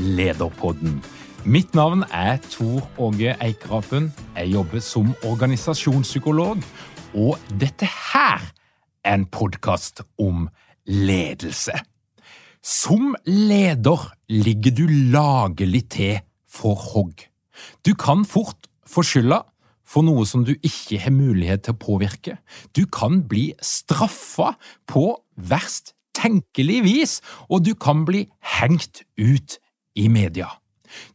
Lederpodden. Mitt navn er Tor Åge Eikerapen. Jeg jobber som organisasjonspsykolog, og dette her er en podkast om ledelse. Som leder ligger du lagelig til for hogg. Du kan fort få skylda for noe som du ikke har mulighet til å påvirke. Du kan bli straffa på verst tenkelig vis, og du kan bli hengt ut i media.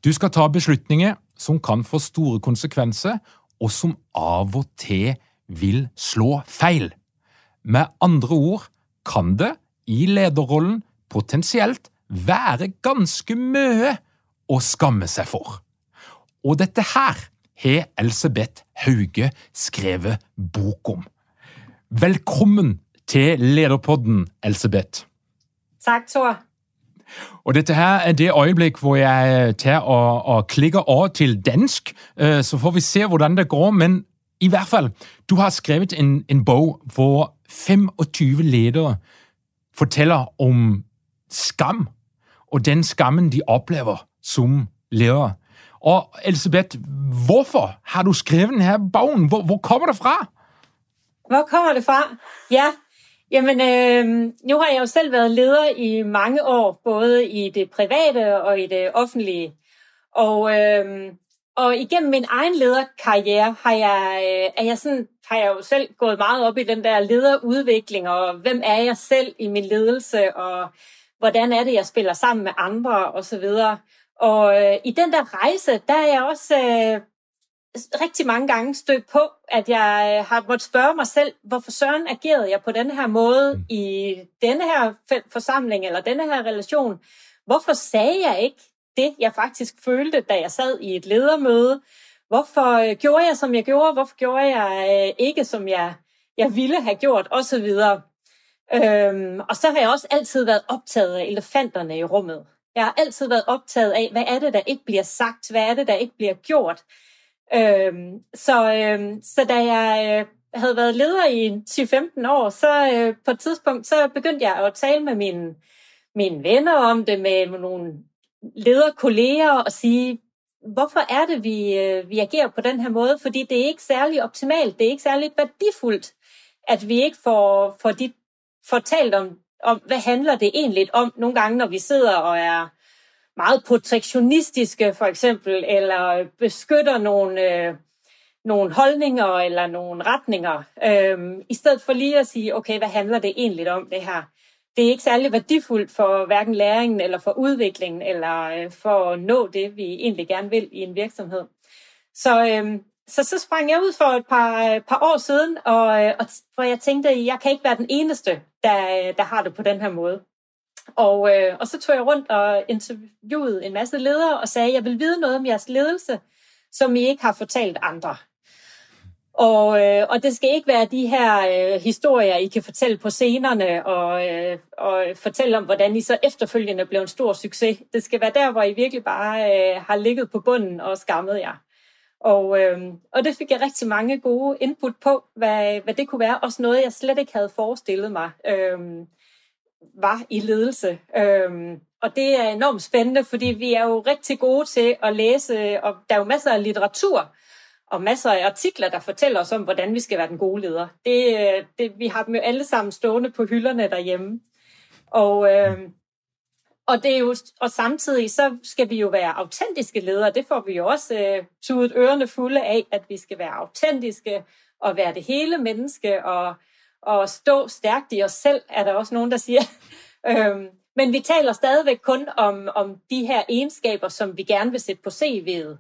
Du skal ta beslutninger som kan få store konsekvenser, og som av og til vil slå feil. Med andre ord kan det i lederrollen potensielt være ganske mye å skamme seg for. Og dette her har Elsebeth Hauge skrevet bok om. Velkommen til Lederpodden, Elsebeth. Takk, Tor. Og dette her er det øjeblik, hvor jeg øh, tager og, og klikker over til dansk, øh, så får vi se hvordan det går. Men i hvert fall, du har skrevet en, en bog hvor 25 ledere fortæller om skam, og den skammen de oplever som ledere. Og Elisabeth, hvorfor har du skrevet den her bogen? Hvor, hvor kommer det fra? Hvor kommer det fra? Ja, Jamen, øh, nu har jeg jo selv været leder i mange år, både i det private og i det offentlige. Og, øh, og igennem min egen lederkarriere har jeg, øh, er jeg sådan, har jeg jo selv gået meget op i den der lederudvikling, og hvem er jeg selv i min ledelse, og hvordan er det, jeg spiller sammen med andre, og så videre. Og øh, i den der rejse, der er jeg også øh, rigtig mange gange stødt på, at jeg øh, har måttet spørge mig selv, hvorfor søren agerede jeg på denne her måde mm. i denne her forsamling eller denne her relation? Hvorfor sagde jeg ikke det, jeg faktisk følte, da jeg sad i et ledermøde? Hvorfor øh, gjorde jeg, som jeg gjorde? Hvorfor gjorde jeg øh, ikke, som jeg, jeg ville have gjort? Og så videre. Øhm, og så har jeg også altid været optaget af elefanterne i rummet. Jeg har altid været optaget af, hvad er det, der ikke bliver sagt? Hvad er det, der ikke bliver gjort? Øhm, så, øhm, så da jeg øh, havde været leder i 10-15 år, så øh, på et tidspunkt, så begyndte jeg at tale med mine, mine venner om det, med nogle lederkolleger og sige, hvorfor er det, vi, øh, vi agerer på den her måde? Fordi det er ikke særlig optimalt, det er ikke særlig værdifuldt, at vi ikke får, får de fortalt om, om, hvad handler det egentlig om nogle gange, når vi sidder og er meget protektionistiske for eksempel, eller beskytter nogle, øh, nogle holdninger eller nogle retninger, øh, i stedet for lige at sige, okay, hvad handler det egentlig om det her? Det er ikke særlig værdifuldt for hverken læringen eller for udviklingen, eller øh, for at nå det, vi egentlig gerne vil i en virksomhed. Så, øh, så, så sprang jeg ud for et par, øh, par år siden, og, øh, og hvor jeg tænkte, jeg kan ikke være den eneste, der, øh, der har det på den her måde. Og, øh, og så tog jeg rundt og interviewede en masse ledere og sagde, jeg vil vide noget om jeres ledelse, som I ikke har fortalt andre. Og, øh, og det skal ikke være de her øh, historier, I kan fortælle på scenerne og, øh, og fortælle om, hvordan I så efterfølgende blev en stor succes. Det skal være der, hvor I virkelig bare øh, har ligget på bunden og skammet jer. Og, øh, og det fik jeg rigtig mange gode input på, hvad, hvad det kunne være. Også noget, jeg slet ikke havde forestillet mig øh, var i ledelse. Øhm, og det er enormt spændende, fordi vi er jo rigtig gode til at læse, og der er jo masser af litteratur og masser af artikler, der fortæller os om, hvordan vi skal være den gode leder. Det, øh, det, vi har dem jo alle sammen stående på hylderne derhjemme. Og, øh, og, det er jo, og samtidig så skal vi jo være autentiske ledere. Det får vi jo også øh, tudet ørerne fulde af, at vi skal være autentiske og være det hele menneske og, og stå stærkt i os selv, er der også nogen, der siger. øhm, men vi taler stadigvæk kun om, om de her egenskaber, som vi gerne vil sætte på CV'et,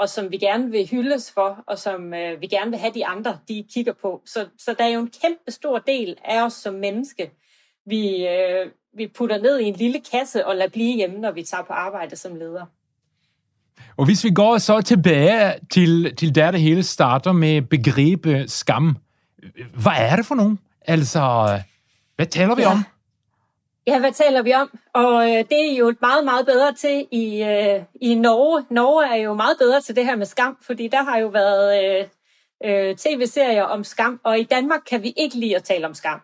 og som vi gerne vil hyldes for, og som øh, vi gerne vil have de andre, de kigger på. Så, så der er jo en kæmpe stor del af os som menneske, vi, øh, vi putter ned i en lille kasse og lader blive hjemme, når vi tager på arbejde som leder. Og hvis vi går så tilbage til, til der det hele starter med begrebet skam, hvad er det for nogen? Altså, hvad taler vi ja. om? Ja, hvad taler vi om? Og øh, det er jo meget, meget bedre til i, øh, i Norge. Norge er jo meget bedre til det her med skam, fordi der har jo været øh, øh, tv-serier om skam, og i Danmark kan vi ikke lide at tale om skam.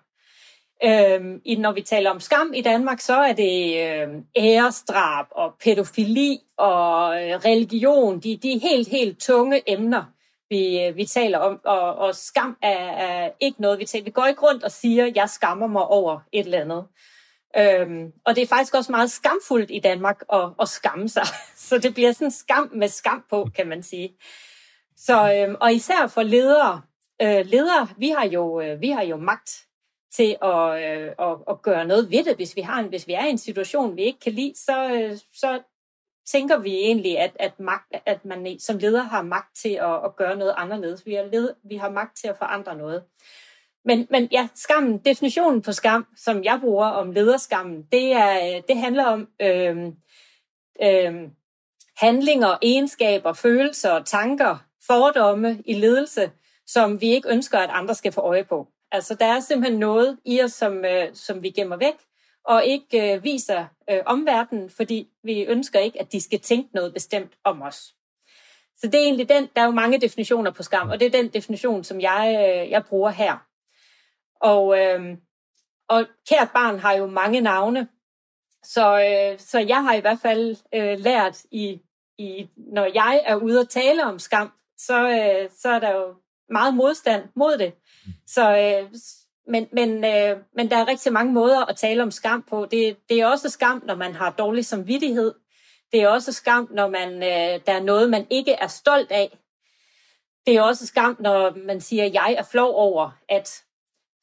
Øhm, når vi taler om skam i Danmark, så er det øh, æresdrab og pædofili og øh, religion. De, de er helt, helt tunge emner, vi, vi taler om. Og, og skam er, er ikke noget, vi taler. Vi går ikke rundt og siger, jeg skammer mig over et eller andet. Øhm, og det er faktisk også meget skamfuldt i Danmark at, at skamme sig. Så det bliver sådan skam med skam på, kan man sige. Så, øhm, og især for ledere. Øh, ledere, vi har jo, øh, vi har jo magt til at, øh, at, at gøre noget ved det. Hvis vi, har en, hvis vi er i en situation, vi ikke kan lide, så, øh, så tænker vi egentlig, at, at, magt, at man som leder har magt til at, at gøre noget anderledes. Vi har, led, vi har magt til at forandre noget. Men, men ja, skammen, definitionen på skam, som jeg bruger om lederskammen, det, er, det handler om øh, øh, handlinger, egenskaber, følelser, tanker, fordomme i ledelse, som vi ikke ønsker, at andre skal få øje på. Altså, der er simpelthen noget i os, som, øh, som vi gemmer væk, og ikke øh, viser øh, omverdenen, fordi vi ønsker ikke, at de skal tænke noget bestemt om os. Så det er egentlig den, der er jo mange definitioner på skam, og det er den definition, som jeg, øh, jeg bruger her. Og, øh, og kært barn har jo mange navne, så, øh, så jeg har i hvert fald øh, lært, i, i, når jeg er ude at tale om skam, så, øh, så er der jo meget modstand mod det. Så, øh, men, men, øh, men der er rigtig mange måder at tale om skam på. Det, det er også skam, når man har dårlig samvittighed. Det er også skam, når man, øh, der er noget, man ikke er stolt af. Det er også skam, når man siger, at jeg er flov over, at...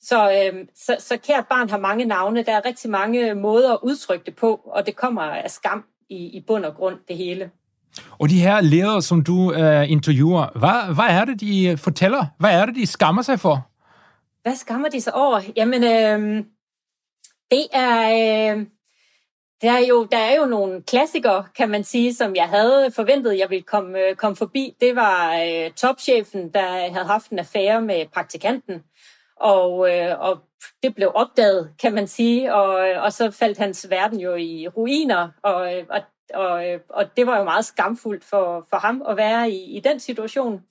Så, øh, så, så kært barn har mange navne. Der er rigtig mange måder at udtrykke det på, og det kommer af skam i, i bund og grund, det hele. Og de her ledere, som du øh, interviewer, hvad, hvad er det, de fortæller? Hvad er det, de skammer sig for? Hvad skammer de sig over? Jamen, øh, det er... Øh, der er, jo, der er jo nogle klassikere, kan man sige, som jeg havde forventet, jeg ville komme, øh, komme forbi. Det var øh, topchefen, der havde haft en affære med praktikanten, og, øh, og det blev opdaget, kan man sige, og, øh, og så faldt hans verden jo i ruiner, og, øh, og, og, øh, og det var jo meget skamfuldt for, for ham at være i, i den situation.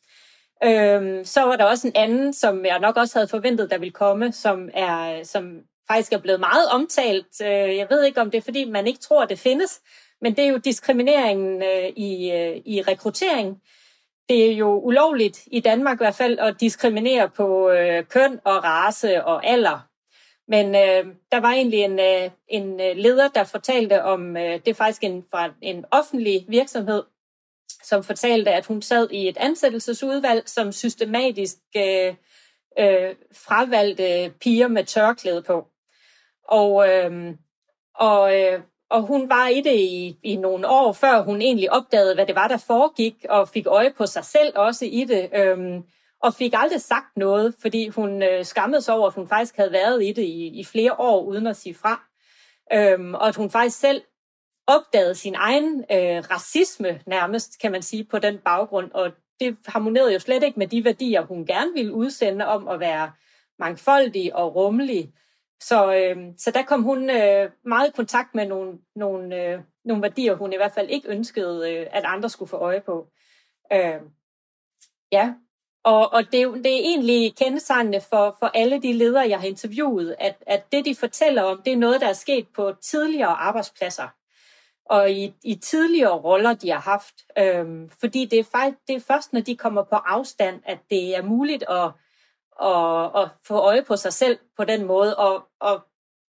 Øhm, så var der også en anden, som jeg nok også havde forventet, der ville komme, som er som faktisk er blevet meget omtalt. Øh, jeg ved ikke, om det er, fordi man ikke tror, at det findes, men det er jo diskrimineringen øh, i, øh, i rekruttering. Det er jo ulovligt i Danmark i hvert fald at diskriminere på øh, køn og race og alder. Men øh, der var egentlig en, øh, en øh, leder, der fortalte om, øh, det er faktisk en, fra en offentlig virksomhed, som fortalte, at hun sad i et ansættelsesudvalg, som systematisk øh, øh, fravalgte piger med tørklæde på. Og, øh, og, øh, og hun var i det i, i nogle år, før hun egentlig opdagede, hvad det var, der foregik, og fik øje på sig selv også i det, øh, og fik aldrig sagt noget, fordi hun øh, skammede sig over, at hun faktisk havde været i det i, i flere år, uden at sige fra. Øhm, og at hun faktisk selv opdagede sin egen øh, racisme nærmest, kan man sige, på den baggrund, og det harmonerede jo slet ikke med de værdier, hun gerne ville udsende om at være mangfoldig og rummelig. Så, øh, så der kom hun øh, meget i kontakt med nogle, nogle, øh, nogle værdier, hun i hvert fald ikke ønskede, øh, at andre skulle få øje på. Øh, Ja, og, og det, det er egentlig kendetegnende for, for alle de ledere, jeg har interviewet, at, at det, de fortæller om, det er noget, der er sket på tidligere arbejdspladser og i, i tidligere roller, de har haft. Øhm, fordi det er, faktisk, det er først, når de kommer på afstand, at det er muligt at, at, at få øje på sig selv på den måde. Og, og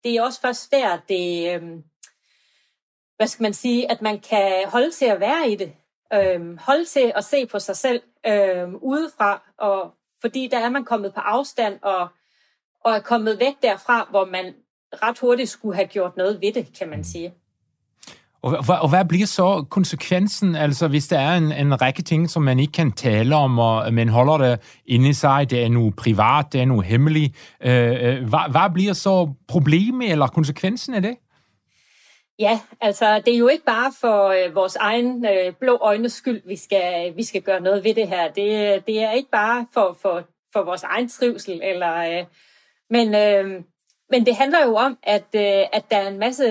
det er også først der, det, øhm, hvad skal man sige, at man kan holde til at være i det. Øhm, holde til at se på sig selv øhm, udefra, og fordi der er man kommet på afstand og, og er kommet væk derfra, hvor man ret hurtigt skulle have gjort noget ved det, kan man sige. Og, og hvad bliver så konsekvensen, altså hvis der er en, en række ting, som man ikke kan tale om, og man holder det inde i sig, det er nu privat, det er nu hemmeligt, øh, øh hvad, hvad bliver så problemet eller konsekvensen af det? Ja, altså det er jo ikke bare for øh, vores egen øh, blå øjnes skyld, vi skal, vi skal gøre noget ved det her. Det, det er ikke bare for, for, for vores egen trivsel, eller, øh, men, øh, men det handler jo om, at, øh, at der er en masse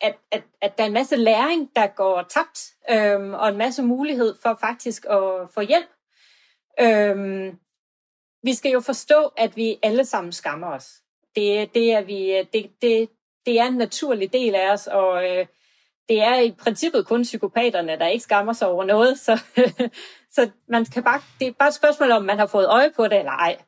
at, at, at der er en masse læring, der går tabt, øhm, og en masse mulighed for faktisk at få hjælp. Øhm, vi skal jo forstå, at vi alle sammen skammer os. Det, det, er, vi, det, det, det er en naturlig del af os, og øh, det er i princippet kun psykopaterne, der ikke skammer sig over noget, så, så man kan bare, det er bare et spørgsmål om, man har fået øje på det eller ej.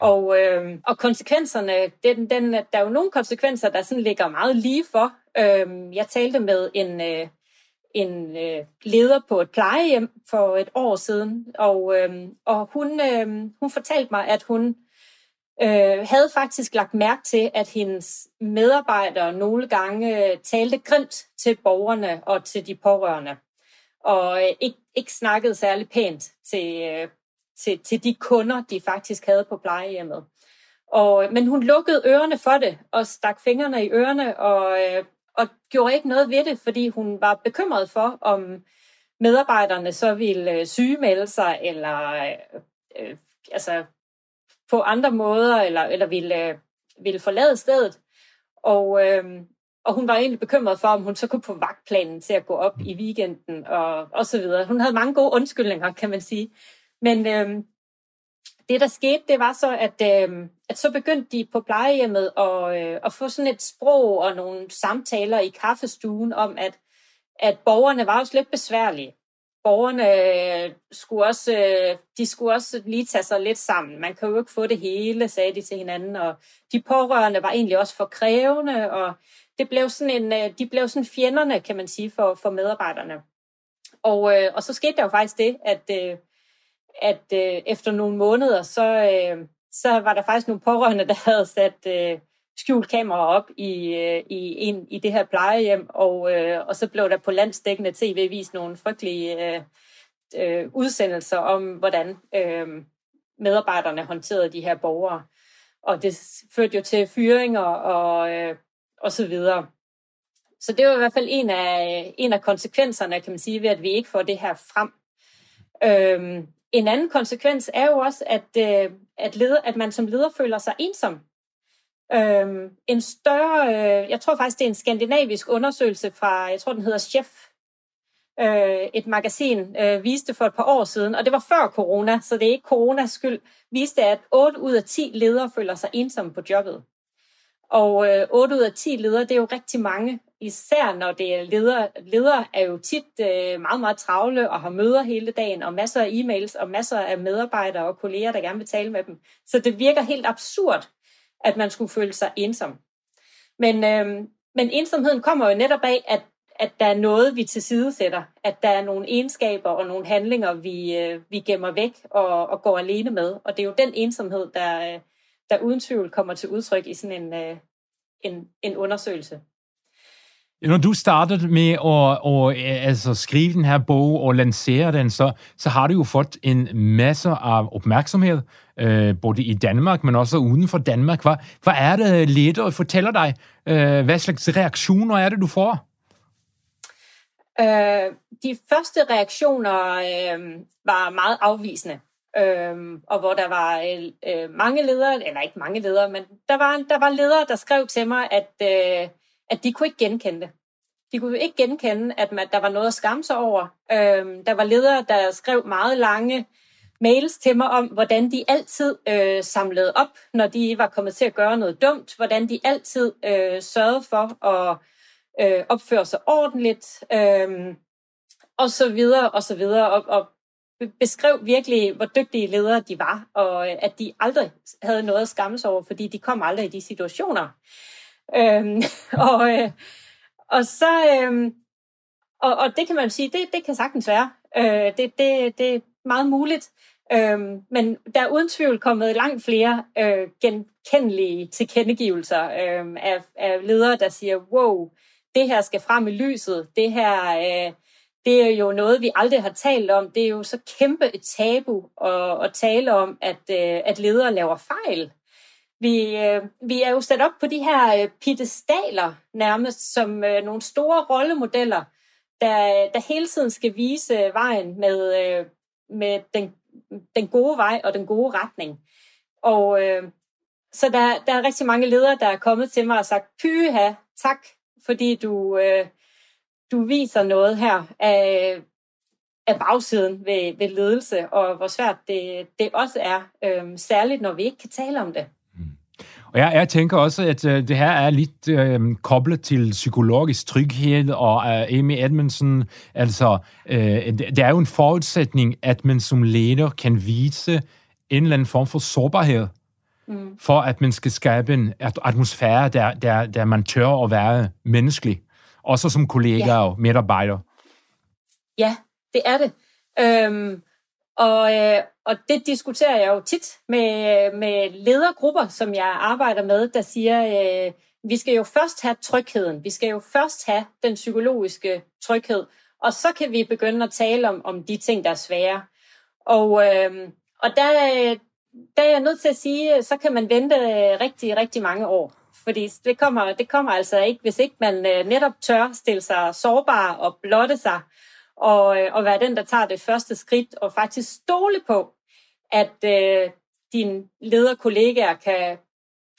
Og, øh, og konsekvenserne, den, den, der er jo nogle konsekvenser, der sådan ligger meget lige for. Øh, jeg talte med en, øh, en øh, leder på et plejehjem for et år siden, og, øh, og hun, øh, hun fortalte mig, at hun øh, havde faktisk lagt mærke til, at hendes medarbejdere nogle gange øh, talte grimt til borgerne og til de pårørende, og øh, ikke, ikke snakkede særlig pænt til, øh, til, til de kunder, de faktisk havde på plejehjemmet. Og, men hun lukkede ørerne for det, og stak fingrene i ørerne, og, øh, og gjorde ikke noget ved det, fordi hun var bekymret for, om medarbejderne så ville øh, sygemelde sig, eller øh, øh, altså på andre måder, eller, eller ville, øh, ville forlade stedet. Og, øh, og hun var egentlig bekymret for, om hun så kunne få vagtplanen til at gå op i weekenden, og, og så videre. Hun havde mange gode undskyldninger, kan man sige. Men øh, det, der skete, det var så, at, øh, at så begyndte de på plejehjemmet at, øh, at få sådan et sprog og nogle samtaler i kaffestuen om, at, at borgerne var også lidt besværlige. Borgerne øh, skulle også, øh, de skulle også lige tage sig lidt sammen. Man kan jo ikke få det hele, sagde de til hinanden. Og de pårørende var egentlig også for krævende, og det blev sådan en, øh, de blev sådan fjenderne, kan man sige, for, for medarbejderne. Og, øh, og så skete der jo faktisk det, at... Øh, at øh, efter nogle måneder, så, øh, så var der faktisk nogle pårørende, der havde sat øh, skjult kamera op i, øh, i, en, i det her plejehjem, og, øh, og så blev der på landsdækkende tv vist nogle frygtelige øh, øh, udsendelser om, hvordan øh, medarbejderne håndterede de her borgere. Og det førte jo til fyringer og, øh, og så videre. Så det var i hvert fald en af, en af konsekvenserne, kan man sige, ved at vi ikke får det her frem. Øhm, en anden konsekvens er jo også, at, øh, at, leder, at man som leder føler sig ensom. Øhm, en større, øh, jeg tror faktisk, det er en skandinavisk undersøgelse fra, jeg tror, den hedder Chef, øh, et magasin, øh, viste for et par år siden, og det var før corona, så det er ikke coronas skyld, viste, at 8 ud af 10 ledere føler sig ensomme på jobbet. Og øh, 8 ud af 10 ledere, det er jo rigtig mange, især når det er ledere. Ledere er jo tit øh, meget, meget travle og har møder hele dagen, og masser af e-mails, og masser af medarbejdere og kolleger, der gerne vil tale med dem. Så det virker helt absurd, at man skulle føle sig ensom. Men, øh, men ensomheden kommer jo netop af, at, at der er noget, vi tilsidesætter. At der er nogle egenskaber og nogle handlinger, vi, øh, vi gemmer væk og, og går alene med. Og det er jo den ensomhed, der, øh, der uden tvivl kommer til udtryk i sådan en, øh, en, en undersøgelse. Når du startede med at, at altså skrive den her bog og lancere den, så, så har du jo fået en masse af opmærksomhed, øh, både i Danmark, men også uden for Danmark. Hvad, hvad er det, ledere fortæller dig? Øh, hvad slags reaktioner er det, du får? Øh, de første reaktioner øh, var meget afvisende. Øh, og hvor der var øh, øh, mange ledere, eller ikke mange ledere, men der var, der var ledere, der skrev til mig, at øh, at de kunne ikke genkende det. De kunne ikke genkende, at man, der var noget at skamme sig over. Øhm, der var ledere, der skrev meget lange mails til mig om, hvordan de altid øh, samlede op, når de var kommet til at gøre noget dumt, hvordan de altid øh, sørgede for at øh, opføre sig ordentligt, øh, og så videre, og så videre, og, og beskrev virkelig, hvor dygtige ledere de var, og øh, at de aldrig havde noget at skamme sig over, fordi de kom aldrig i de situationer. Øhm, og, øh, og så, øhm, og, og det kan man sige, det, det kan sagtens være. Øh, det, det, det er meget muligt. Øhm, men der er uden tvivl kommet langt flere øh, genkendelige tilkendegivelser øh, af, af ledere, der siger, wow, det her skal frem i lyset, det her øh, det er jo noget, vi aldrig har talt om. Det er jo så kæmpe et tabu at, at tale om, at, øh, at ledere laver fejl. Vi, øh, vi er jo sat op på de her øh, nærmest som øh, nogle store rollemodeller, der, der hele tiden skal vise vejen med, med den, den gode vej og den gode retning. Og så der, der er rigtig mange ledere, der er kommet til mig og sagt, pyha, tak, fordi du, øh, du viser noget her af, af bagsiden ved, ved ledelse, og hvor svært det, det også er, øhm, særligt når vi ikke kan tale om det. Mm. Og jeg, jeg tænker også, at uh, det her er lidt uh, koblet til psykologisk tryghed, og uh, Amy Edmondson, altså, det, det er jo en forudsætning, at man som leder kan vise en eller anden form for sårbarhed, mm. for at man skal skabe en atmosfære, der, der, der man tør at være menneskelig også som kollega ja. og medarbejder. Ja, det er det. Øhm, og, øh, og det diskuterer jeg jo tit med, med ledergrupper, som jeg arbejder med, der siger, øh, vi skal jo først have trygheden, vi skal jo først have den psykologiske tryghed, og så kan vi begynde at tale om, om de ting, der er svære. Og, øh, og der, der er jeg nødt til at sige, så kan man vente rigtig, rigtig mange år. Fordi det kommer, det kommer altså ikke, hvis ikke man øh, netop tør stille sig sårbar og blotte sig, og, øh, og være den, der tager det første skridt, og faktisk stole på, at øh, dine lederkollegaer kan,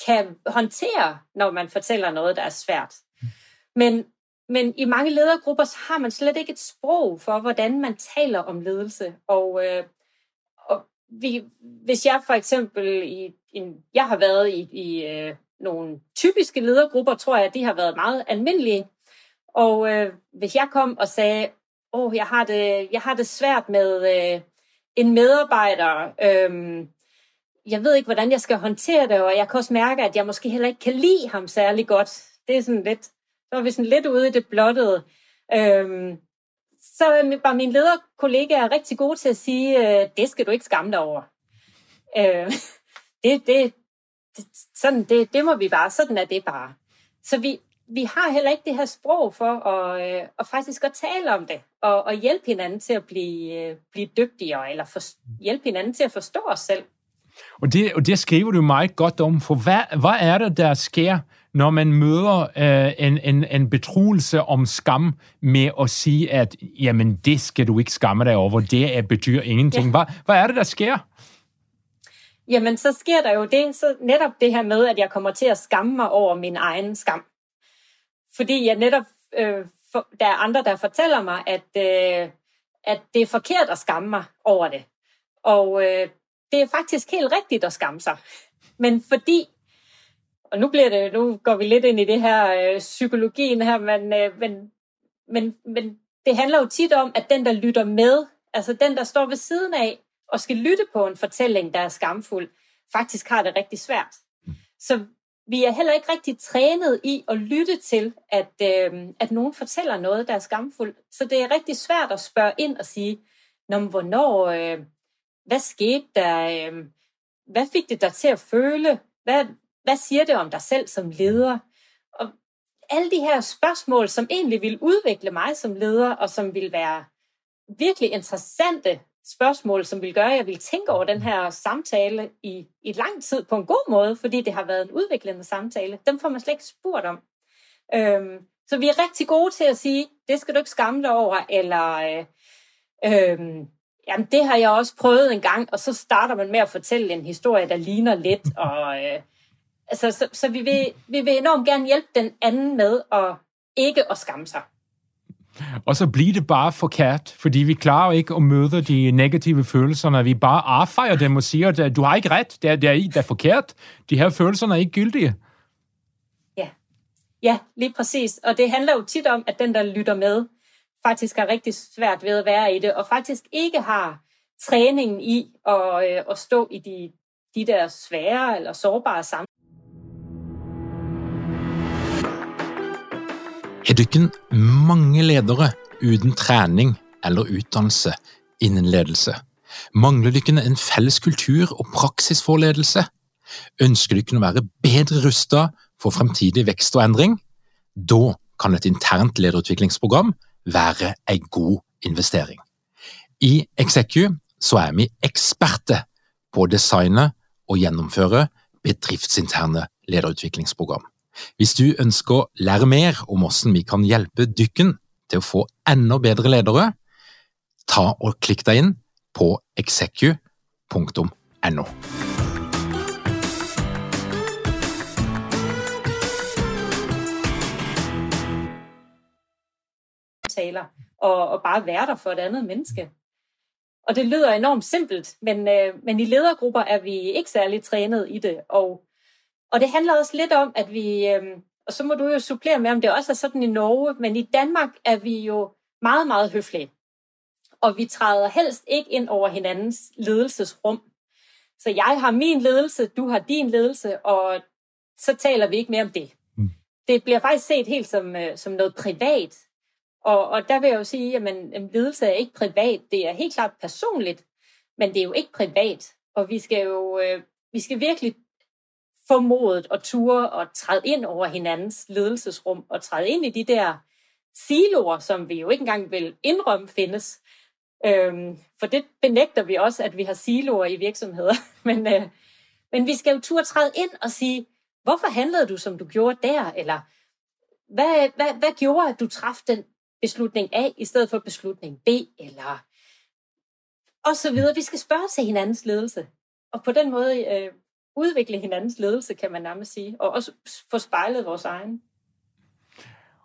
kan håndtere, når man fortæller noget, der er svært. Men, men i mange ledergrupper så har man slet ikke et sprog for, hvordan man taler om ledelse. Og, øh, og vi, hvis jeg for eksempel, i, en, jeg har været i, i øh, nogle typiske ledergrupper, tror jeg, de har været meget almindelige. Og øh, hvis jeg kom og sagde, åh, oh, jeg, har det, jeg har det svært med øh, en medarbejder, øh, jeg ved ikke, hvordan jeg skal håndtere det, og jeg kan også mærke, at jeg måske heller ikke kan lide ham særlig godt. Det er sådan lidt, så var vi sådan lidt ude i det blottede. Øh, så var min lederkollega rigtig god til at sige, øh, det skal du ikke skamme dig over. Øh, det, det, det, sådan, det, det må vi bare, sådan er det bare. Så vi, vi har heller ikke det her sprog for at, øh, at faktisk at tale om det, og, og hjælpe hinanden til at blive, øh, blive dygtigere, eller for, hjælpe hinanden til at forstå os selv. Og det, og det skriver du meget godt om, for hvad, hvad er det, der sker, når man møder øh, en, en, en betroelse om skam med at sige, at jamen, det skal du ikke skamme dig over, det betyder ingenting. Ja. Hvad, hvad er det, der sker? Jamen så sker der jo det, så netop det her med, at jeg kommer til at skamme mig over min egen skam. Fordi jeg netop, øh, for, der er andre, der fortæller mig, at, øh, at det er forkert at skamme mig over det. Og øh, det er faktisk helt rigtigt at skamme sig. Men fordi, og nu, bliver det, nu går vi lidt ind i det her øh, psykologien her, men, øh, men, men, men det handler jo tit om, at den, der lytter med, altså den, der står ved siden af, og skal lytte på en fortælling, der er skamfuld, faktisk har det rigtig svært. Så vi er heller ikke rigtig trænet i at lytte til, at, øh, at nogen fortæller noget, der er skamfuldt. Så det er rigtig svært at spørge ind og sige, Nå, hvornår, øh, hvad skete der? Øh, hvad fik det dig til at føle? Hvad, hvad siger det om dig selv som leder? Og alle de her spørgsmål, som egentlig vil udvikle mig som leder, og som vil være virkelig interessante spørgsmål, som vil gøre, at jeg vil tænke over den her samtale i, i lang tid på en god måde, fordi det har været en udviklende samtale. Dem får man slet ikke spurgt om. Øhm, så vi er rigtig gode til at sige, det skal du ikke skamme dig over, eller øh, øh, jamen det har jeg også prøvet en gang, og så starter man med at fortælle en historie, der ligner lidt, og øh, altså, så, så vi, vil, vi vil enormt gerne hjælpe den anden med at ikke at skamme sig. Og så bliver det bare forkert, fordi vi klarer ikke at møde de negative følelser, når vi bare affejer dem og siger, at du har ikke ret, det er, det er, det er forkert, de her følelser er ikke gyldige. Ja. ja, lige præcis. Og det handler jo tit om, at den, der lytter med, faktisk har rigtig svært ved at være i det, og faktisk ikke har træningen i at, øh, at stå i de, de der svære eller sårbare Er Har ikke mange ledere uden trening eller utdannelse innen ledelse? Mangler dykken en felles kultur og praksis for ledelse? Ønsker dykken å være bedre rustet for fremtidig vekst og endring? Da kan et internt lederutviklingsprogram være en god investering. I Execu så er vi eksperter på å designe og gjennomføre bedriftsinterne lederutviklingsprogram. Hvis du ønsker å lære mer om hvordan vi kan hjelpe dykken til å få enda bedre ledere, ta og klikk deg inn på execu.no. taler, og, og bare være der for et andet menneske. Og det lyder enormt simpelt, men, øh, men i ledergrupper er vi ikke særlig trænet i det. Og, og det handler også lidt om, at vi, øh, og så må du jo supplere med, om det også er sådan i Norge, men i Danmark er vi jo meget, meget høflige. Og vi træder helst ikke ind over hinandens ledelsesrum. Så jeg har min ledelse, du har din ledelse, og så taler vi ikke mere om det. Mm. Det bliver faktisk set helt som, øh, som noget privat, og, og der vil jeg jo sige, at en ledelse er ikke privat. Det er helt klart personligt, men det er jo ikke privat. Og vi skal jo øh, vi skal virkelig formodet at og ture og træde ind over hinandens ledelsesrum og træde ind i de der siloer, som vi jo ikke engang vil indrømme findes. Øhm, for det benægter vi også, at vi har siloer i virksomheder. men, øh, men vi skal jo turde træde ind og sige, hvorfor handlede du, som du gjorde der? Eller hvad, hvad, hvad gjorde, at du træffede den beslutning A i stedet for beslutning B, eller og så videre. Vi skal spørge til hinandens ledelse, og på den måde øh, udvikle hinandens ledelse, kan man nærmest sige, og også få spejlet vores egen.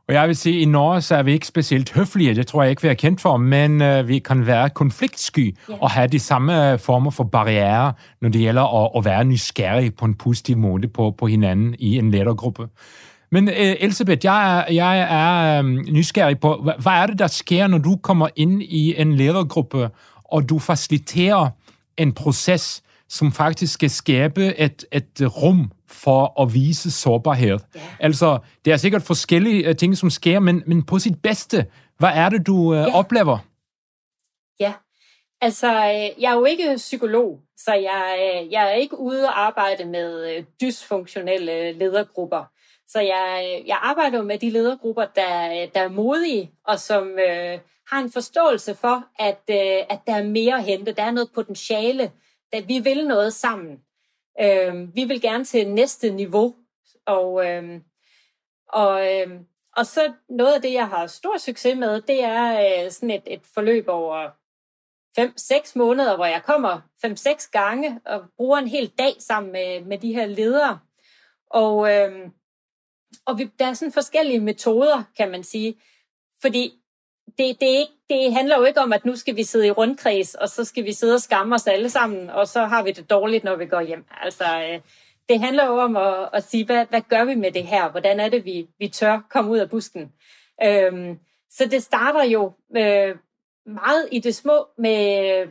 Og jeg vil sige, at i Norge så er vi ikke specielt høflige, det tror jeg ikke, vi er kendt for, men uh, vi kan være konfliktsky yeah. og have de samme former for barriere, når det gælder at, at være nysgerrig på en positiv måde på, på hinanden i en ledergruppe. Men uh, Elisabeth, jeg er, jeg er um, nysgerrig på, hvad, hvad er det, der sker, når du kommer ind i en ledergruppe, og du faciliterer en proces, som faktisk skal skabe et, et rum for at vise sårbarhed. Ja. Altså, det er sikkert forskellige uh, ting, som sker, men, men på sit bedste, hvad er det, du uh, ja. oplever? Ja, altså, jeg er jo ikke psykolog, så jeg, jeg er ikke ude og arbejde med dysfunktionelle ledergrupper. Så jeg, jeg arbejder jo med de ledergrupper, der, der er modige, og som øh, har en forståelse for, at, øh, at der er mere at hente. Der er noget potentiale, at vi vil noget sammen. Øh, vi vil gerne til næste niveau. Og, øh, og, øh, og så noget af det, jeg har stor succes med, det er øh, sådan et, et forløb over 5-6 måneder, hvor jeg kommer 5-6 gange og bruger en hel dag sammen med, med de her ledere. Og, øh, og vi, der er sådan forskellige metoder, kan man sige. Fordi det, det, ikke, det handler jo ikke om, at nu skal vi sidde i rundkreds, og så skal vi sidde og skamme os alle sammen, og så har vi det dårligt, når vi går hjem. Altså, øh, det handler jo om at, at sige, hvad, hvad gør vi med det her? Hvordan er det, vi, vi tør komme ud af busken? Øhm, så det starter jo øh, meget i det små med...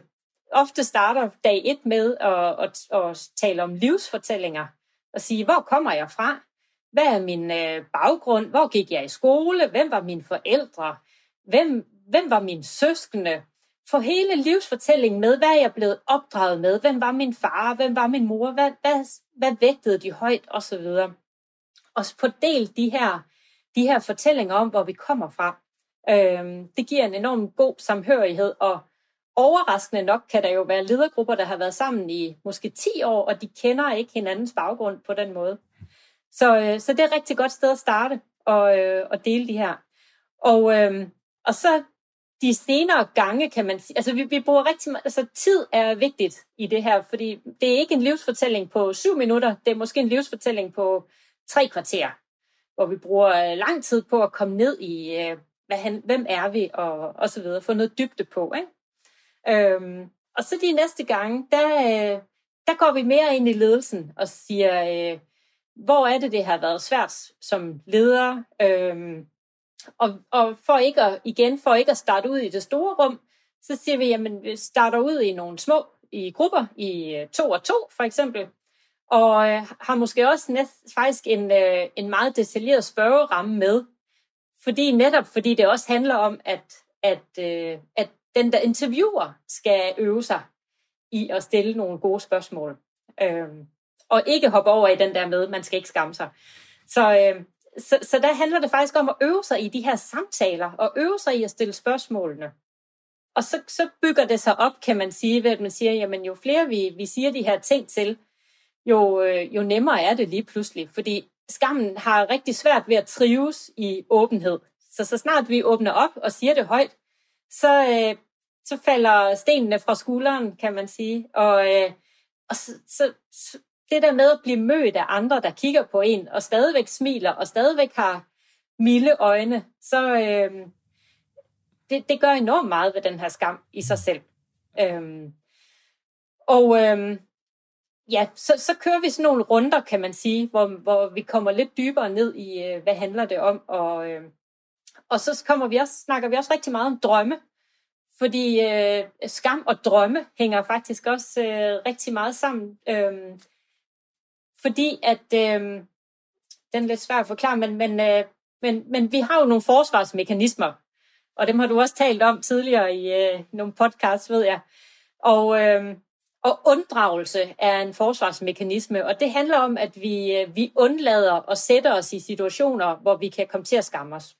Ofte starter dag et med at, at, at tale om livsfortællinger og sige, hvor kommer jeg fra? Hvad er min øh, baggrund? Hvor gik jeg i skole? Hvem var mine forældre? Hvem, hvem var mine søskende? Få hele livsfortællingen med, hvad er jeg blevet opdraget med? Hvem var min far? Hvem var min mor? Hvad, hvad, hvad vægtede de højt? Og så videre. Og fordel de her, de her fortællinger om, hvor vi kommer fra. Øhm, det giver en enorm god samhørighed, og overraskende nok kan der jo være ledergrupper, der har været sammen i måske 10 år, og de kender ikke hinandens baggrund på den måde. Så, øh, så det er et rigtig godt sted at starte og, øh, og dele de her. Og, øh, og så de senere gange, kan man sige, altså vi, vi bruger rigtig meget, altså tid er vigtigt i det her, fordi det er ikke en livsfortælling på syv minutter, det er måske en livsfortælling på tre kvarter, hvor vi bruger øh, lang tid på at komme ned i, øh, hvad han, hvem er vi, og, og så videre, få noget dybde på. Ikke? Øhm, og så de næste gange, der, øh, der går vi mere ind i ledelsen og siger, øh, hvor er det, det har været svært som leder, øhm, og, og for ikke at, igen, for ikke at starte ud i det store rum, så siger vi, jamen vi starter ud i nogle små i grupper, i øh, to og to for eksempel, og øh, har måske også næst, faktisk en, øh, en meget detaljeret spørgeramme med, fordi netop fordi det også handler om, at, at, øh, at den der interviewer skal øve sig i at stille nogle gode spørgsmål. Øh, og ikke hoppe over i den der med, man skal ikke skamme sig. Så, øh, så, så der handler det faktisk om at øve sig i de her samtaler, og øve sig i at stille spørgsmålene. Og så, så bygger det sig op, kan man sige, ved at man siger, jamen jo flere vi, vi siger de her ting til, jo, øh, jo nemmere er det lige pludselig. Fordi skammen har rigtig svært ved at trives i åbenhed. Så så snart vi åbner op og siger det højt, så, øh, så falder stenene fra skulderen, kan man sige. Og, øh, og så, så, så det der med at blive mødt af andre, der kigger på en, og stadigvæk smiler, og stadigvæk har milde øjne, så øh, det, det gør enormt meget ved den her skam i sig selv. Øh, og øh, ja, så, så kører vi sådan nogle runder, kan man sige, hvor, hvor vi kommer lidt dybere ned i, øh, hvad handler det om, og, øh, og så kommer vi også, snakker vi også rigtig meget om drømme, fordi øh, skam og drømme hænger faktisk også øh, rigtig meget sammen. Øh, fordi at, øh, den er lidt svær at forklare, men, men, øh, men, men vi har jo nogle forsvarsmekanismer, og dem har du også talt om tidligere i øh, nogle podcasts, ved jeg. Og, øh, og unddragelse er en forsvarsmekanisme, og det handler om, at vi, øh, vi undlader at sætte os i situationer, hvor vi kan komme til at skamme os.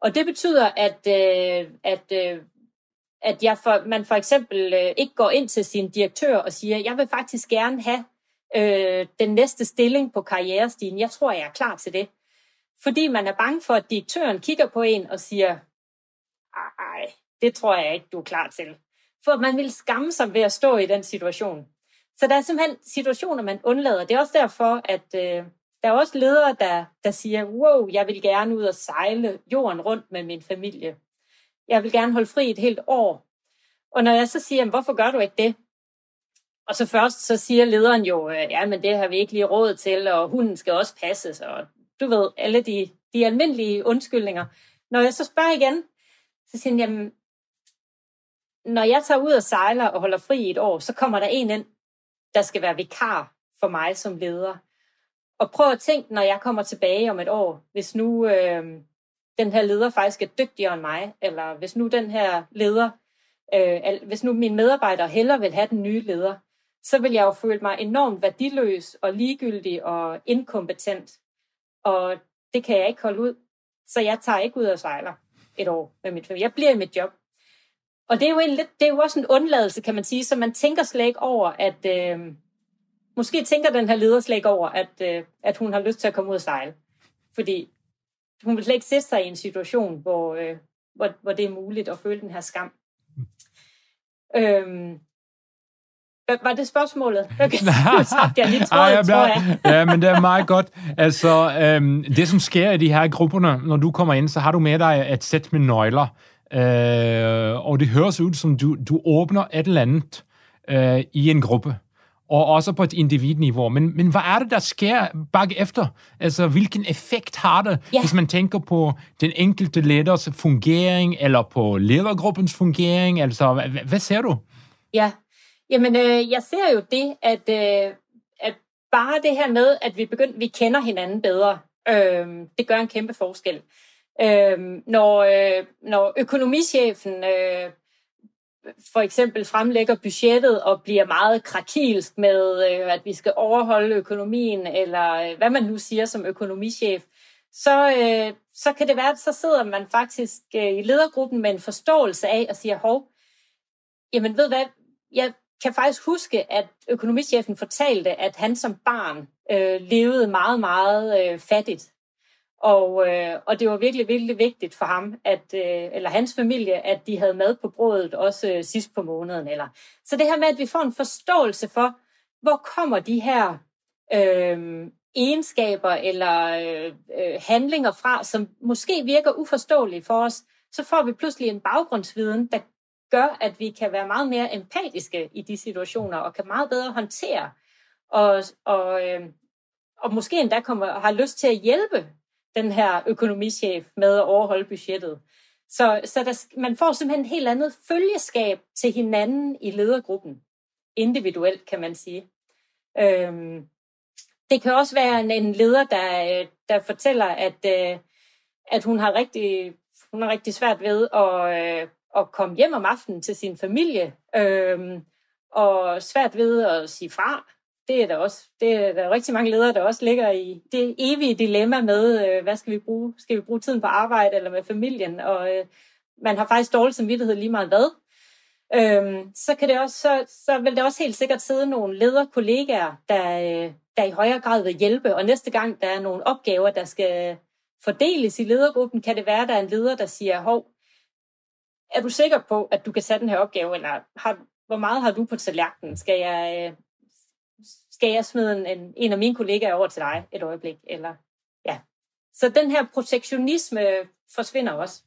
Og det betyder, at, øh, at, øh, at jeg for, man for eksempel øh, ikke går ind til sin direktør og siger, jeg vil faktisk gerne have øh, den næste stilling på karrierestigen. Jeg tror, jeg er klar til det. Fordi man er bange for, at direktøren kigger på en og siger, ej, det tror jeg ikke, du er klar til. For man vil skamme sig ved at stå i den situation. Så der er simpelthen situationer, man undlader. Det er også derfor, at øh, der er også ledere, der, der siger, wow, jeg vil gerne ud og sejle jorden rundt med min familie. Jeg vil gerne holde fri et helt år. Og når jeg så siger, hvorfor gør du ikke det? Og så først så siger lederen jo, ja, men det har vi ikke lige råd til, og hunden skal også passes, og du ved, alle de, de almindelige undskyldninger. Når jeg så spørger igen, så siger han, jamen, når jeg tager ud og sejler og holder fri i et år, så kommer der en ind, der skal være vikar for mig som leder. Og prøv at tænke, når jeg kommer tilbage om et år, hvis nu øh, den her leder faktisk er dygtigere end mig, eller hvis nu den her leder, øh, hvis nu mine medarbejdere hellere vil have den nye leder, så vil jeg jo føle mig enormt værdiløs og ligegyldig og inkompetent. Og det kan jeg ikke holde ud. Så jeg tager ikke ud og sejler et år med mit familie. Jeg bliver i mit job. Og det er jo, en lidt, det er jo også en undladelse, kan man sige, så man tænker slet ikke over, at øh, måske tænker den her leder slet ikke over, at, øh, at hun har lyst til at komme ud og sejle. Fordi hun vil slet ikke sætte sig i en situation, hvor, øh, hvor, hvor det er muligt at føle den her skam. Mm. Øhm, var det spørgsmålet? Okay. jeg lige jeg, tror jeg. ja, men det er meget godt. Altså, øhm, det som sker i de her grupperne, når du kommer ind, så har du med dig et sæt med nøgler. Øh, og det høres ud som, du, du åbner et eller andet øh, i en gruppe. Og også på et individniveau. Men, men hvad er det, der sker bagefter? Altså, hvilken effekt har det, ja. hvis man tænker på den enkelte leders fungering, eller på ledergruppens fungering? Altså, hvad, hvad ser du? Ja, Jamen, øh, jeg ser jo det, at, øh, at bare det her med, at vi begynder, vi kender hinanden bedre, øh, det gør en kæmpe forskel. Øh, når, øh, når økonomichefen øh, for eksempel fremlægger budgettet og bliver meget krakilsk med, øh, at vi skal overholde økonomien, eller øh, hvad man nu siger som økonomichef, så, øh, så kan det være, at så sidder man faktisk øh, i ledergruppen med en forståelse af og siger, hov, jamen ved hvad, jeg, kan faktisk huske, at økonomichefen fortalte, at han som barn øh, levede meget, meget øh, fattigt. Og, øh, og det var virkelig, virkelig vigtigt for ham, at, øh, eller hans familie, at de havde mad på brødet også øh, sidst på måneden. Eller. Så det her med, at vi får en forståelse for, hvor kommer de her øh, egenskaber eller øh, øh handlinger fra, som måske virker uforståelige for os, så får vi pludselig en baggrundsviden, der gør, at vi kan være meget mere empatiske i de situationer, og kan meget bedre håndtere, og, og, øh, og måske endda kommer, har lyst til at hjælpe den her økonomichef med at overholde budgettet. Så, så der, man får simpelthen et helt andet følgeskab til hinanden i ledergruppen. Individuelt, kan man sige. Øhm, det kan også være en, en leder, der, øh, der fortæller, at, øh, at hun har rigtig hun har rigtig svært ved at, øh, at komme hjem om aftenen til sin familie, øh, og svært ved at sige fra. Det er der også. Det er der rigtig mange ledere, der også ligger i det evige dilemma med, øh, hvad skal vi bruge? Skal vi bruge tiden på arbejde eller med familien? Og øh, man har faktisk dårlig samvittighed lige meget hvad. Øhm, så, kan det også, så, så vil det også helt sikkert sidde nogle lederkollegaer, der, øh, der i højere grad vil hjælpe. Og næste gang der er nogle opgaver, der skal fordeles i ledergruppen, kan det være, at der er en leder, der siger, hov, er du sikker på, at du kan sætte den her opgave, eller har, hvor meget har du på tallerkenen? Skal jeg, øh, skal jeg smide en, en af mine kollegaer over til dig et øjeblik? Eller, ja. Så den her protektionisme forsvinder også.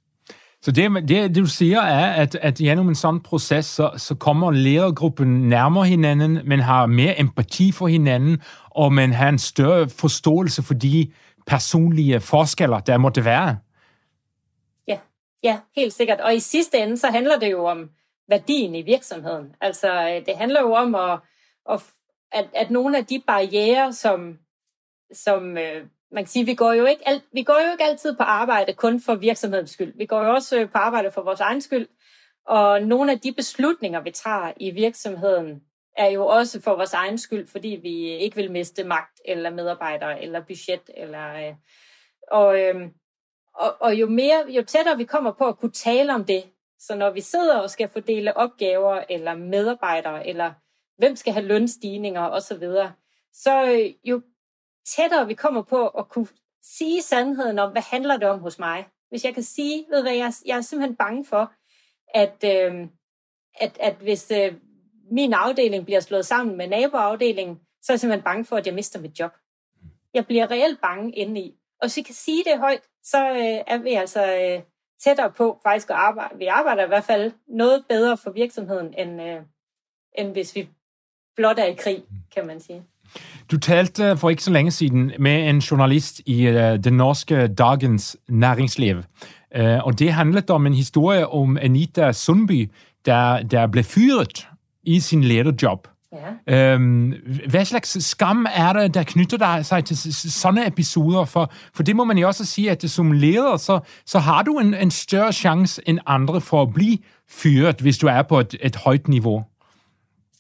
Så det, det, det du siger er, at, at gennem en sådan proces, så, så kommer ledergruppen nærmere hinanden, men har mere empati for hinanden, og man har en større forståelse for de personlige forskeller, der måtte være. Ja, helt sikkert. Og i sidste ende, så handler det jo om værdien i virksomheden. Altså, øh, det handler jo om, at, at, at nogle af de barriere, som, som øh, man kan sige, vi går, jo ikke alt, vi går jo ikke altid på arbejde kun for virksomhedens skyld. Vi går jo også øh, på arbejde for vores egen skyld. Og nogle af de beslutninger, vi tager i virksomheden, er jo også for vores egen skyld, fordi vi ikke vil miste magt eller medarbejdere eller budget. Eller, og, øhm, og, og jo, mere, jo tættere vi kommer på at kunne tale om det, så når vi sidder og skal fordele opgaver eller medarbejdere, eller hvem skal have lønstigninger osv., så så øh, jo tættere vi kommer på at kunne sige sandheden om, hvad handler det om hos mig. Hvis jeg kan sige, ved hvad, jeg, jeg er simpelthen bange for, at, øh, at, at hvis, øh, min afdeling bliver slået sammen med naboafdelingen, så er jeg simpelthen bange for, at jeg mister mit job. Jeg bliver reelt bange indeni. Og hvis vi kan sige det højt, så øh, er vi altså øh, tættere på faktisk at arbejde. Vi arbejder i hvert fald noget bedre for virksomheden, end, øh, end hvis vi blot er i krig, kan man sige. Du talte for ikke så længe siden med en journalist i uh, den norske Dagens Næringsliv. Uh, og det handlede om en historie om Anita Sundby, der, der blev fyret i sin lederjob. Ja. Øhm, hvad slags skam er det, der knytter sig til sådan episoder? For, for det må man jo også sige, at som leder, så, så har du en, en større chance end andre for at blive fyret, hvis du er på et, et højt niveau.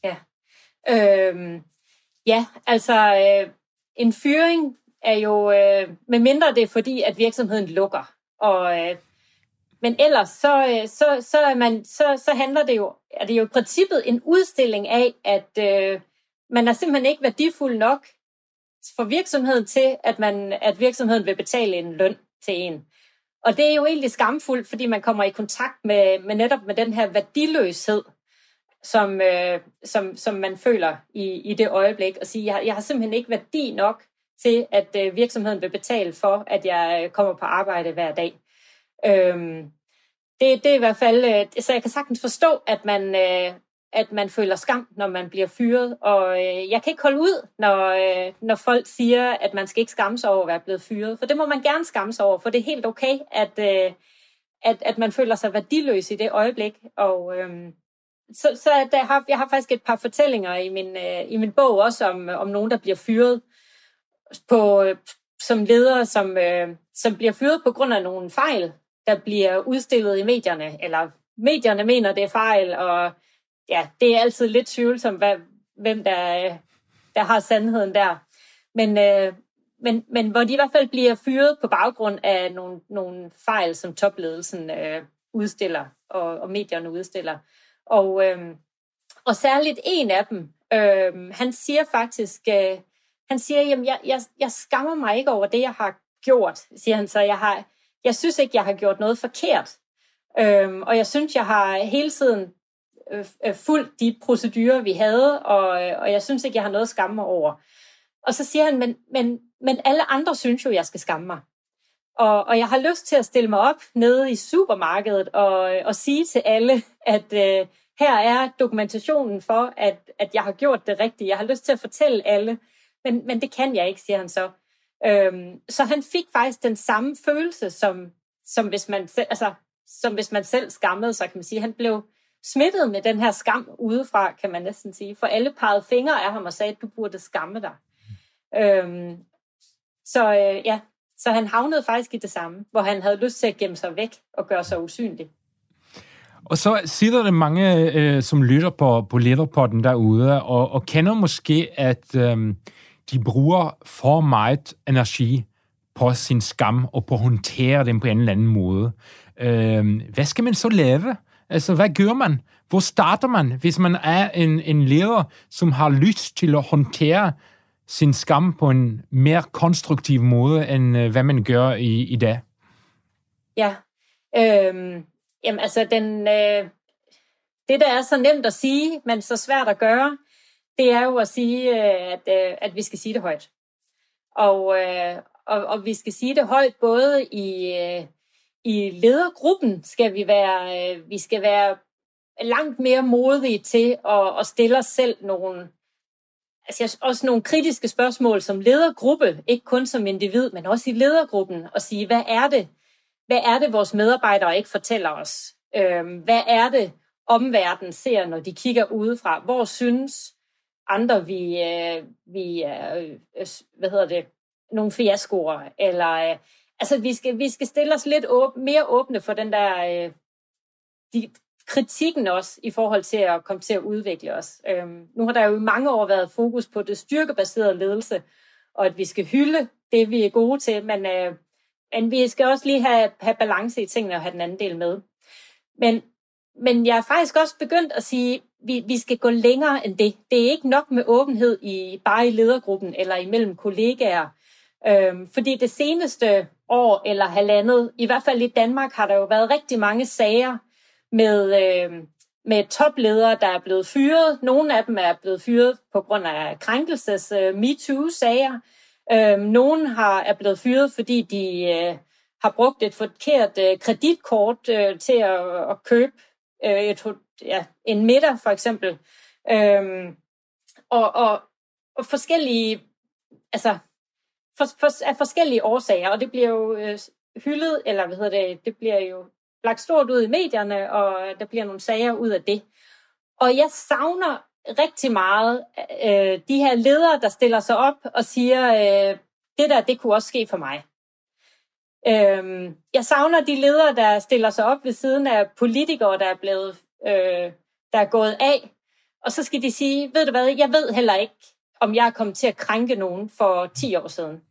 Ja, øhm, ja altså øh, en fyring er jo, øh, med mindre det er fordi, at virksomheden lukker, og øh, men ellers, så, øh, så, så, er man, så, så handler det jo, er det jo i princippet en udstilling af, at øh, man er simpelthen ikke værdifuld nok for virksomheden til, at, man, at virksomheden vil betale en løn til en. Og det er jo egentlig skamfuldt, fordi man kommer i kontakt med, med netop med den her værdiløshed, som, øh, som, som man føler i, i det øjeblik, og sige, jeg, jeg har simpelthen ikke værdi nok til, at øh, virksomheden vil betale for, at jeg øh, kommer på arbejde hver dag. Øhm, det, det er i hvert fald, øh, så jeg kan sagtens forstå, at man, øh, at man føler skam, når man bliver fyret. Og øh, jeg kan ikke holde ud, når, øh, når folk siger, at man skal ikke skamme sig over at være blevet fyret. For det må man gerne skamme sig over, for det er helt okay, at, øh, at, at man føler sig værdiløs i det øjeblik. Og øh, så, så der har, jeg har faktisk et par fortællinger i min, øh, i min bog også om, om nogen, der bliver fyret på, øh, som ledere, som, øh, som bliver fyret på grund af nogle fejl, der bliver udstillet i medierne, eller medierne mener, det er fejl, og ja, det er altid lidt tvivlsomt, hvad, hvem der, der har sandheden der. Men, øh, men, men hvor de i hvert fald bliver fyret på baggrund af nogle, nogle fejl, som topledelsen øh, udstiller, og, og medierne udstiller. Og, øh, og særligt en af dem, øh, han siger faktisk, øh, han siger, jamen jeg, jeg, jeg skammer mig ikke over det, jeg har gjort, siger han så. Jeg har, jeg synes ikke, jeg har gjort noget forkert. Øhm, og jeg synes, jeg har hele tiden øh, øh fulgt de procedurer, vi havde, og, øh, og jeg synes ikke, jeg har noget at skamme mig over. Og så siger han, men, men men alle andre synes jo, jeg skal skamme mig. Og, og jeg har lyst til at stille mig op nede i supermarkedet og, og sige til alle, at øh, her er dokumentationen for, at, at jeg har gjort det rigtige. Jeg har lyst til at fortælle alle, men, men det kan jeg ikke, siger han så. Øhm, så han fik faktisk den samme følelse, som, som, hvis man selv, altså, som hvis man selv skammede sig, kan man sige. Han blev smittet med den her skam udefra, kan man næsten sige. For alle pegede fingre af ham og sagde, at du burde skamme dig. Øhm, så øh, ja, så han havnede faktisk i det samme, hvor han havde lyst til at gemme sig væk og gøre sig usynlig. Og så sidder der mange, øh, som lytter på, på lederpotten derude, og, og kender måske, at øh, de bruger for meget energi på sin skam og på at håndtere den på en eller anden måde. Øh, hvad skal man så lave? Altså, hvad gør man? Hvor starter man, hvis man er en, en leder, som har lyst til at håndtere sin skam på en mere konstruktiv måde, end øh, hvad man gør i, i dag? Ja, øhm, jamen altså, den, øh, det der er så nemt at sige, men så svært at gøre, det er jo at sige, øh, at, øh, at vi skal sige det højt. Og, øh, og, og vi skal sige det højt både i, i ledergruppen, skal vi være, vi skal være langt mere modige til at, at stille os selv nogle, altså også nogle kritiske spørgsmål som ledergruppe, ikke kun som individ, men også i ledergruppen, og sige, hvad er det, hvad er det, vores medarbejdere ikke fortæller os? Øhm, hvad er det, omverdenen ser, når de kigger udefra? Hvor synes andre, vi, øh, vi øh, hvad hedder det, nogle fiaskoer? Eller, øh, altså, vi skal, vi skal stille os lidt åb- mere åbne for den der, øh, de, kritikken også i forhold til at komme til at udvikle os. Øhm, nu har der jo i mange år været fokus på det styrkebaserede ledelse, og at vi skal hylde det, vi er gode til, men, øh, men vi skal også lige have, have balance i tingene og have den anden del med. Men, men jeg er faktisk også begyndt at sige, at vi, vi skal gå længere end det. Det er ikke nok med åbenhed i bare i ledergruppen eller imellem kollegaer. Øhm, fordi det seneste år eller halvandet, i hvert fald i Danmark, har der jo været rigtig mange sager med, øh, med topledere, der er blevet fyret. Nogle af dem er blevet fyret på grund af krænkelses øh, MeToo-sager. Øh, nogle har, er blevet fyret, fordi de øh, har brugt et forkert øh, kreditkort øh, til at, at købe øh, et, ja, en middag, for eksempel. Øhm, og, og, og forskellige, altså for, for, af forskellige årsager, og det bliver jo øh, hyldet, eller hvad hedder det, det bliver jo lagt stort ud i medierne, og der bliver nogle sager ud af det. Og jeg savner rigtig meget øh, de her ledere, der stiller sig op og siger, øh, det der, det kunne også ske for mig. Øhm, jeg savner de ledere, der stiller sig op ved siden af politikere, der er blevet, øh, der er gået af, og så skal de sige, ved du hvad, jeg ved heller ikke, om jeg er kommet til at krænke nogen for 10 år siden.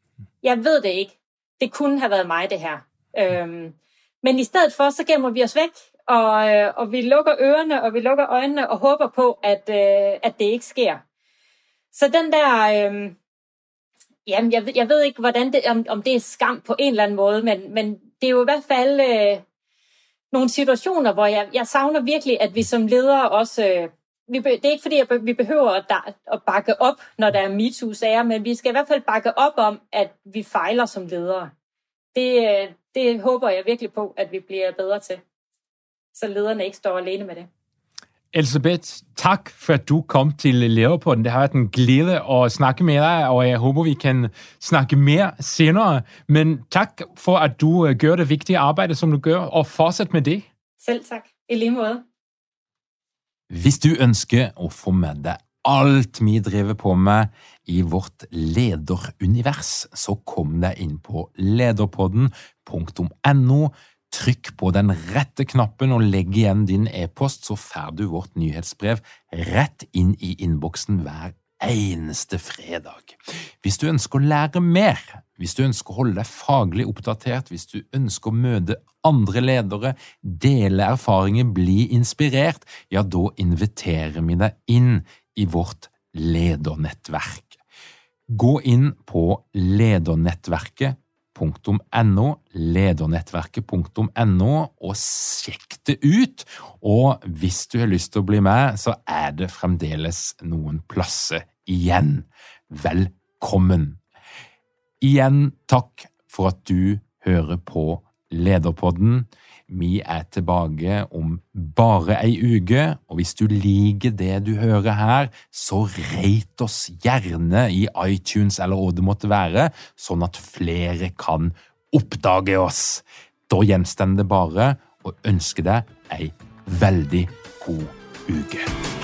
Jeg ved det ikke. Det kunne have været mig, det her. Øhm, men i stedet for, så gemmer vi os væk, og, øh, og vi lukker ørerne, og vi lukker øjnene, og håber på, at, øh, at det ikke sker. Så den der... Øh, jamen, jeg, jeg ved ikke, hvordan det, om, om det er skam på en eller anden måde, men, men det er jo i hvert fald øh, nogle situationer, hvor jeg, jeg savner virkelig, at vi som ledere også... Øh, vi, det er ikke fordi, at vi behøver at, at bakke op, når der er MeToo-sager, men vi skal i hvert fald bakke op om, at vi fejler som ledere. Det, øh, det håber jeg virkelig på, at vi bliver bedre til. Så lederne ikke står alene med det. Elisabeth, tak for at du kom til Lærerpodden. Det har været en glæde at snakke med dig, og jeg håber, vi kan snakke mere senere. Men tak for, at du øh, gør det vigtige arbejde, som du gør, og fortsæt med det. Selv tak. I lige måde. Hvis du ønsker at få med dig alt vi driver på med i vårt lederunivers, så kom deg inn på lederpodden.no. Trykk på den rette knappen og legg igjen din e-post, så får du vårt nyhetsbrev rett inn i innboksen hver eneste fredag. Hvis du ønsker å lære mer, hvis du ønsker å holde deg faglig oppdatert, hvis du ønsker å møte andre ledere, dele erfaringer, bli inspirert, ja, da inviterer vi deg inn i vårt ledernettverk. Gå inn på ledernettverket.no, ledernettverket.no, og sjekk det ut. Og hvis du har lyst til å bli med, så er det fremdeles noen plasser igjen. Velkommen! igjen takk for at du hører på Lederpodden. Vi er tilbake om bare ei uke, og hvis du liker det du hører her, så rate oss gjerne i iTunes eller hva det måtte være, sånn at flere kan oppdage oss. Da gjenstår det bare å ønske deg ei veldig god uke.